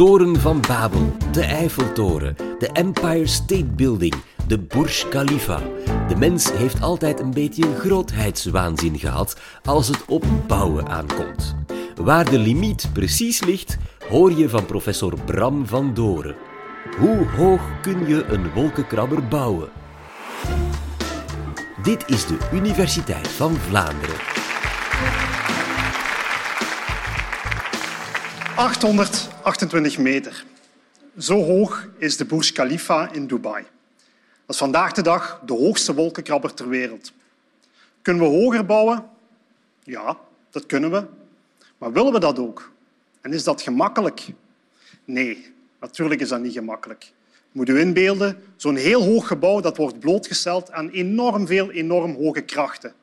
Toren van Babel, de Eiffeltoren, de Empire State Building, de Burj Khalifa. De mens heeft altijd een beetje grootheidswaanzin gehad als het op bouwen aankomt. Waar de limiet precies ligt, hoor je van professor Bram van Doren. Hoe hoog kun je een wolkenkrabber bouwen? Dit is de Universiteit van Vlaanderen. 828 meter. Zo hoog is de Burj Khalifa in Dubai. Dat is vandaag de dag de hoogste wolkenkrabber ter wereld. Kunnen we hoger bouwen? Ja, dat kunnen we. Maar willen we dat ook? En is dat gemakkelijk? Nee, natuurlijk is dat niet gemakkelijk. Moet u inbeelden, zo'n heel hoog gebouw dat wordt blootgesteld aan enorm veel enorm hoge krachten.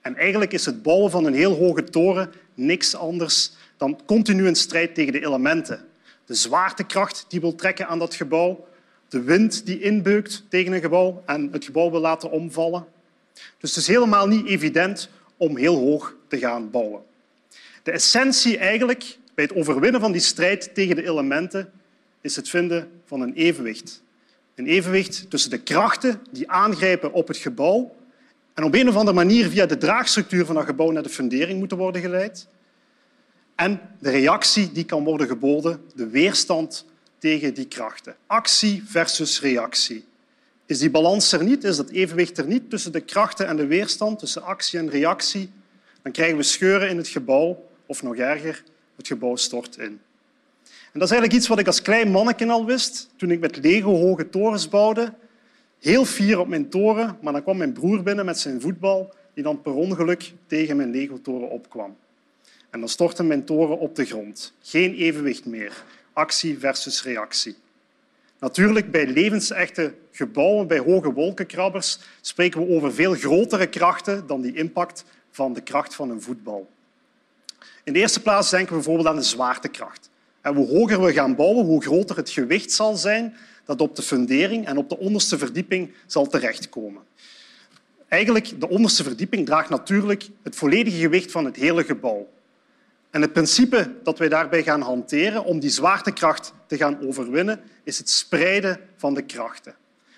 En eigenlijk is het bouwen van een heel hoge toren niks anders dan continu een strijd tegen de elementen. De zwaartekracht die wil trekken aan dat gebouw, de wind die inbeukt tegen een gebouw en het gebouw wil laten omvallen. Dus het is helemaal niet evident om heel hoog te gaan bouwen. De essentie eigenlijk bij het overwinnen van die strijd tegen de elementen is het vinden van een evenwicht. Een evenwicht tussen de krachten die aangrijpen op het gebouw en op een of andere manier via de draagstructuur van dat gebouw naar de fundering moeten worden geleid. En de reactie die kan worden geboden, de weerstand tegen die krachten. Actie versus reactie. Is die balans er niet, is dat evenwicht er niet tussen de krachten en de weerstand, tussen actie en reactie, dan krijgen we scheuren in het gebouw, of nog erger, het gebouw stort in. En dat is eigenlijk iets wat ik als klein manneken al wist, toen ik met Lego hoge torens bouwde. Heel fier op mijn toren, maar dan kwam mijn broer binnen met zijn voetbal, die dan per ongeluk tegen mijn Lego-toren opkwam. En dan stortte mijn toren op de grond. Geen evenwicht meer. Actie versus reactie. Natuurlijk, bij levensechte gebouwen, bij hoge wolkenkrabbers, spreken we over veel grotere krachten dan die impact van de kracht van een voetbal. In de eerste plaats denken we bijvoorbeeld aan de zwaartekracht. En hoe hoger we gaan bouwen, hoe groter het gewicht zal zijn dat op de fundering en op de onderste verdieping zal terechtkomen. Eigenlijk, de onderste verdieping draagt natuurlijk het volledige gewicht van het hele gebouw. En het principe dat wij daarbij gaan hanteren om die zwaartekracht te gaan overwinnen, is het spreiden van de krachten.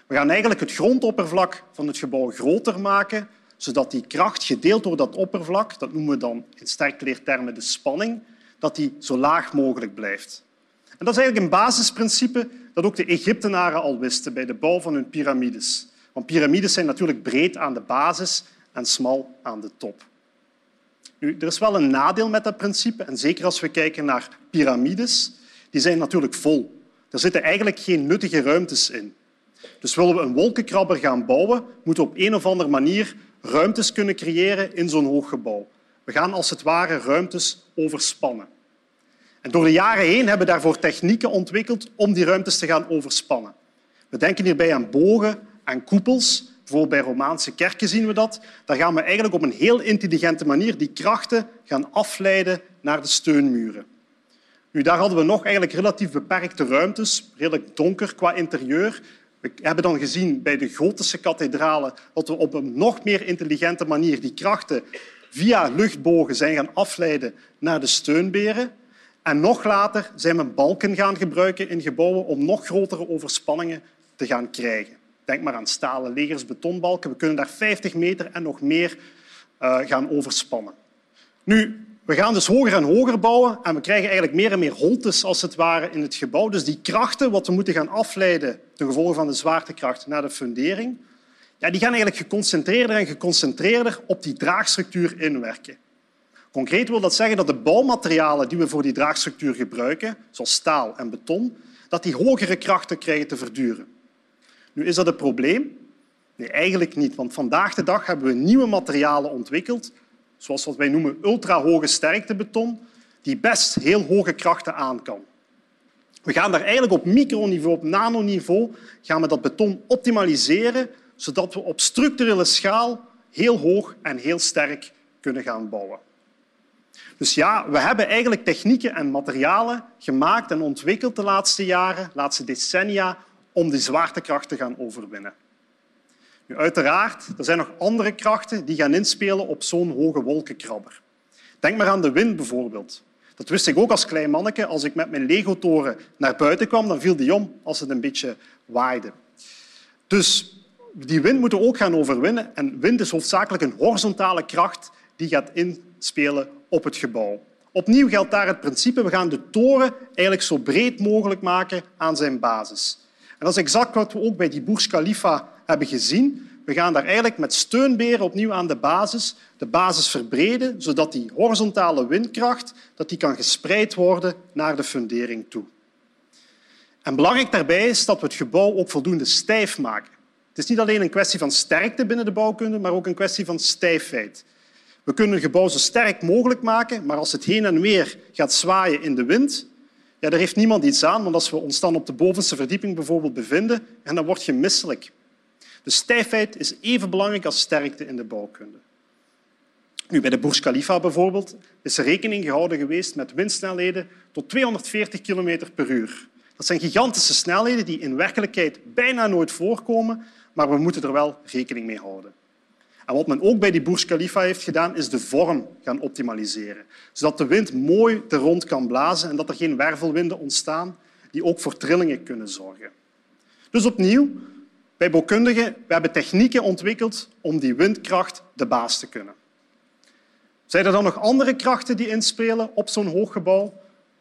We gaan eigenlijk het grondoppervlak van het gebouw groter maken, zodat die kracht gedeeld door dat oppervlak, dat noemen we dan in sterkleertermen de spanning, dat die zo laag mogelijk blijft. En dat is eigenlijk een basisprincipe dat ook de Egyptenaren al wisten bij de bouw van hun piramides. Want piramides zijn natuurlijk breed aan de basis en smal aan de top. Nu, er is wel een nadeel met dat principe, en zeker als we kijken naar piramides. Die zijn natuurlijk vol. Er zitten eigenlijk geen nuttige ruimtes in. Dus willen we een wolkenkrabber gaan bouwen, moeten we op een of andere manier ruimtes kunnen creëren in zo'n hoog gebouw. We gaan als het ware ruimtes overspannen. En door de jaren heen hebben we daarvoor technieken ontwikkeld om die ruimtes te gaan overspannen. We denken hierbij aan bogen, aan koepels Bijvoorbeeld bij Romaanse kerken zien we dat. Daar gaan we eigenlijk op een heel intelligente manier die krachten gaan afleiden naar de steunmuren. Nu, daar hadden we nog eigenlijk relatief beperkte ruimtes, redelijk donker qua interieur. We hebben dan gezien bij de gotische kathedralen dat we op een nog meer intelligente manier die krachten via luchtbogen zijn gaan afleiden naar de steunberen. En nog later zijn we balken gaan gebruiken in gebouwen om nog grotere overspanningen te gaan krijgen. Denk maar aan stalen legers, betonbalken. We kunnen daar 50 meter en nog meer uh, gaan overspannen. Nu, we gaan dus hoger en hoger bouwen en we krijgen eigenlijk meer en meer holtes als het ware in het gebouw. Dus die krachten, wat we moeten gaan afleiden ten gevolge van de zwaartekracht naar de fundering, ja, die gaan eigenlijk geconcentreerder en geconcentreerder op die draagstructuur inwerken. Concreet wil dat zeggen dat de bouwmaterialen die we voor die draagstructuur gebruiken, zoals staal en beton, dat die hogere krachten krijgen te verduren. Nu, is dat een probleem? Nee, eigenlijk niet. Want vandaag de dag hebben we nieuwe materialen ontwikkeld, zoals wat wij noemen ultrahoge sterktebeton, die best heel hoge krachten aan kan. We gaan daar eigenlijk op microniveau, op nanoniveau, gaan we dat beton optimaliseren, zodat we op structurele schaal heel hoog en heel sterk kunnen gaan bouwen. Dus ja, we hebben eigenlijk technieken en materialen gemaakt en ontwikkeld de laatste jaren, de laatste decennia, om die zwaartekracht te gaan overwinnen. Nu, uiteraard, er zijn nog andere krachten die gaan inspelen op zo'n hoge wolkenkrabber. Denk maar aan de wind bijvoorbeeld. Dat wist ik ook als klein manneke. Als ik met mijn Lego-toren naar buiten kwam, dan viel die om als het een beetje waaide. Dus die wind moeten we ook gaan overwinnen. En wind is hoofdzakelijk een horizontale kracht die gaat inspelen op het gebouw. Opnieuw geldt daar het principe, we gaan de toren eigenlijk zo breed mogelijk maken aan zijn basis. En dat is exact wat we ook bij die Burj Khalifa hebben gezien. We gaan daar eigenlijk met steunberen opnieuw aan de basis de basis verbreden, zodat die horizontale windkracht dat die kan gespreid worden naar de fundering toe. En belangrijk daarbij is dat we het gebouw ook voldoende stijf maken. Het is niet alleen een kwestie van sterkte binnen de bouwkunde, maar ook een kwestie van stijfheid. We kunnen een gebouw zo sterk mogelijk maken, maar als het heen en weer gaat zwaaien in de wind, ja, daar heeft niemand iets aan, want als we ons dan op de bovenste verdieping bijvoorbeeld bevinden, en dan word je misselijk. De stijfheid is even belangrijk als sterkte in de bouwkunde. Nu, bij de Burj Khalifa bijvoorbeeld is er rekening gehouden geweest met windsnelheden tot 240 km per uur. Dat zijn gigantische snelheden die in werkelijkheid bijna nooit voorkomen, maar we moeten er wel rekening mee houden. Wat men ook bij die Burj Khalifa heeft gedaan, is de vorm gaan optimaliseren. Zodat de wind mooi er rond kan blazen en dat er geen wervelwinden ontstaan die ook voor trillingen kunnen zorgen. Dus opnieuw, wij bouwkundigen we hebben technieken ontwikkeld om die windkracht de baas te kunnen. Zijn er dan nog andere krachten die inspelen op zo'n hoog gebouw?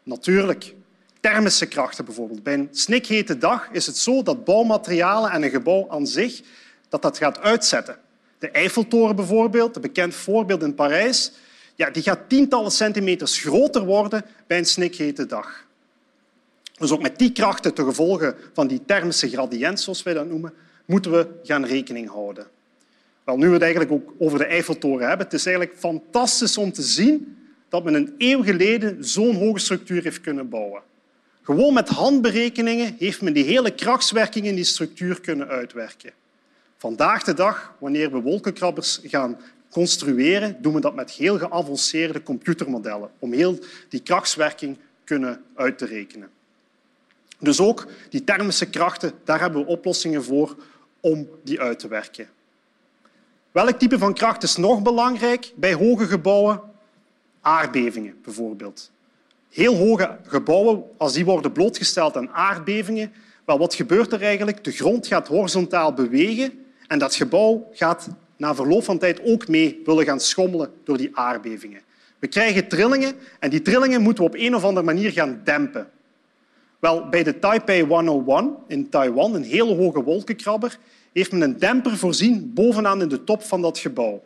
Natuurlijk. Thermische krachten bijvoorbeeld. Bij een snikhete dag is het zo dat bouwmaterialen en een gebouw aan zich dat dat gaat uitzetten. De Eiffeltoren bijvoorbeeld, een bekend voorbeeld in Parijs, ja, die gaat tientallen centimeters groter worden bij een snikhete dag. Dus ook met die krachten te gevolgen van die thermische gradient, zoals wij dat noemen, moeten we gaan rekening houden. Wel, nu we het eigenlijk ook over de Eiffeltoren hebben, het is eigenlijk fantastisch om te zien dat men een eeuw geleden zo'n hoge structuur heeft kunnen bouwen. Gewoon met handberekeningen heeft men die hele krachtswerking in die structuur kunnen uitwerken. Vandaag de dag, wanneer we wolkenkrabbers gaan construeren, doen we dat met heel geavanceerde computermodellen om heel die krachtswerking kunnen uit te rekenen. Dus ook die thermische krachten, daar hebben we oplossingen voor om die uit te werken. Welk type van kracht is nog belangrijk bij hoge gebouwen? Aardbevingen bijvoorbeeld. Heel hoge gebouwen, als die worden blootgesteld aan aardbevingen, wel, wat gebeurt er eigenlijk? De grond gaat horizontaal bewegen en dat gebouw gaat na verloop van tijd ook mee willen gaan schommelen door die aardbevingen. We krijgen trillingen en die trillingen moeten we op een of andere manier gaan dempen. Wel, bij de Taipei 101 in Taiwan, een hele hoge wolkenkrabber, heeft men een demper voorzien bovenaan in de top van dat gebouw.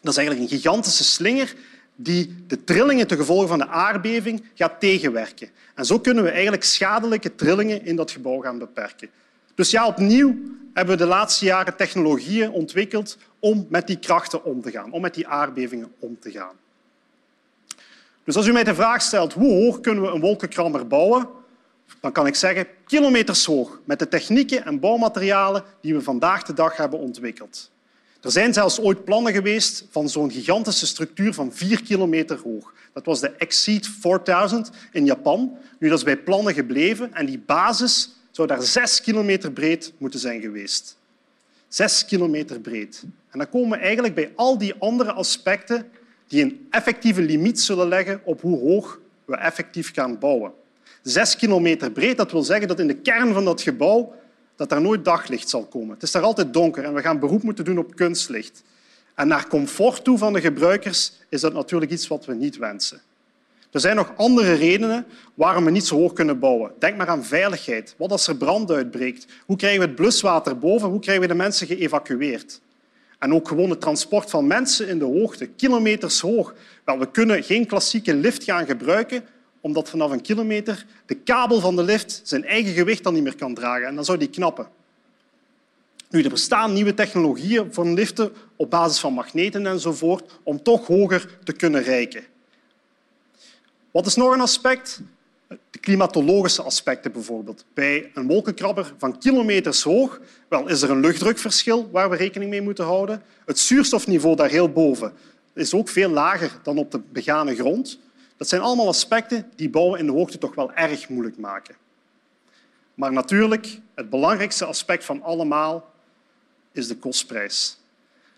Dat is eigenlijk een gigantische slinger die de trillingen ten gevolge van de aardbeving gaat tegenwerken. En zo kunnen we eigenlijk schadelijke trillingen in dat gebouw gaan beperken. Dus ja, opnieuw hebben we de laatste jaren technologieën ontwikkeld om met die krachten om te gaan, om met die aardbevingen om te gaan. Dus als u mij de vraag stelt hoe hoog kunnen we een wolkenkrammer bouwen, dan kan ik zeggen kilometers hoog met de technieken en bouwmaterialen die we vandaag de dag hebben ontwikkeld. Er zijn zelfs ooit plannen geweest van zo'n gigantische structuur van vier kilometer hoog. Dat was de Exceed 4000 in Japan. Nu, dat is bij plannen gebleven en die basis zou daar zes kilometer breed moeten zijn geweest. Zes kilometer breed. En dan komen we eigenlijk bij al die andere aspecten die een effectieve limiet zullen leggen op hoe hoog we effectief gaan bouwen. Zes kilometer breed, dat wil zeggen dat in de kern van dat gebouw dat er nooit daglicht zal komen. Het is daar altijd donker en we gaan beroep moeten doen op kunstlicht. En naar comfort toe van de gebruikers is dat natuurlijk iets wat we niet wensen. Er zijn nog andere redenen waarom we niet zo hoog kunnen bouwen. Denk maar aan veiligheid. Wat als er brand uitbreekt? Hoe krijgen we het bluswater boven? Hoe krijgen we de mensen geëvacueerd? En ook gewoon het transport van mensen in de hoogte, kilometers hoog. Wel, we kunnen geen klassieke lift gaan gebruiken, omdat vanaf een kilometer de kabel van de lift zijn eigen gewicht dan niet meer kan dragen. En dan zou die knappen. Nu, er bestaan nieuwe technologieën voor liften op basis van magneten enzovoort om toch hoger te kunnen reiken. Wat is nog een aspect? De klimatologische aspecten bijvoorbeeld. Bij een wolkenkrabber van kilometers hoog wel, is er een luchtdrukverschil waar we rekening mee moeten houden. Het zuurstofniveau daar heel boven is ook veel lager dan op de begane grond. Dat zijn allemaal aspecten die bouwen in de hoogte toch wel erg moeilijk maken. Maar natuurlijk, het belangrijkste aspect van allemaal is de kostprijs.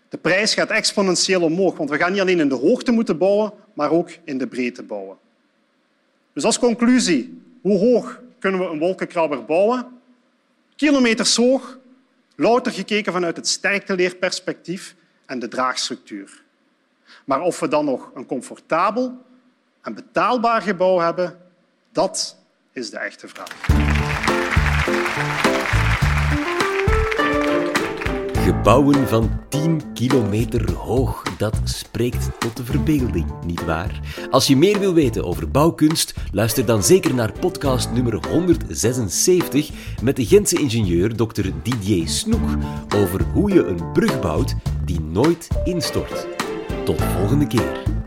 De prijs gaat exponentieel omhoog, want we gaan niet alleen in de hoogte moeten bouwen, maar ook in de breedte bouwen. Dus als conclusie, hoe hoog kunnen we een wolkenkrabber bouwen? Kilometers hoog, louter gekeken vanuit het sterkteleerperspectief en de draagstructuur. Maar of we dan nog een comfortabel en betaalbaar gebouw hebben, dat is de echte vraag. Gebouwen van 10 kilometer hoog, dat spreekt tot de verbeelding, nietwaar? Als je meer wil weten over bouwkunst, luister dan zeker naar podcast nummer 176 met de Gentse ingenieur Dr. Didier Snoek over hoe je een brug bouwt die nooit instort. Tot volgende keer.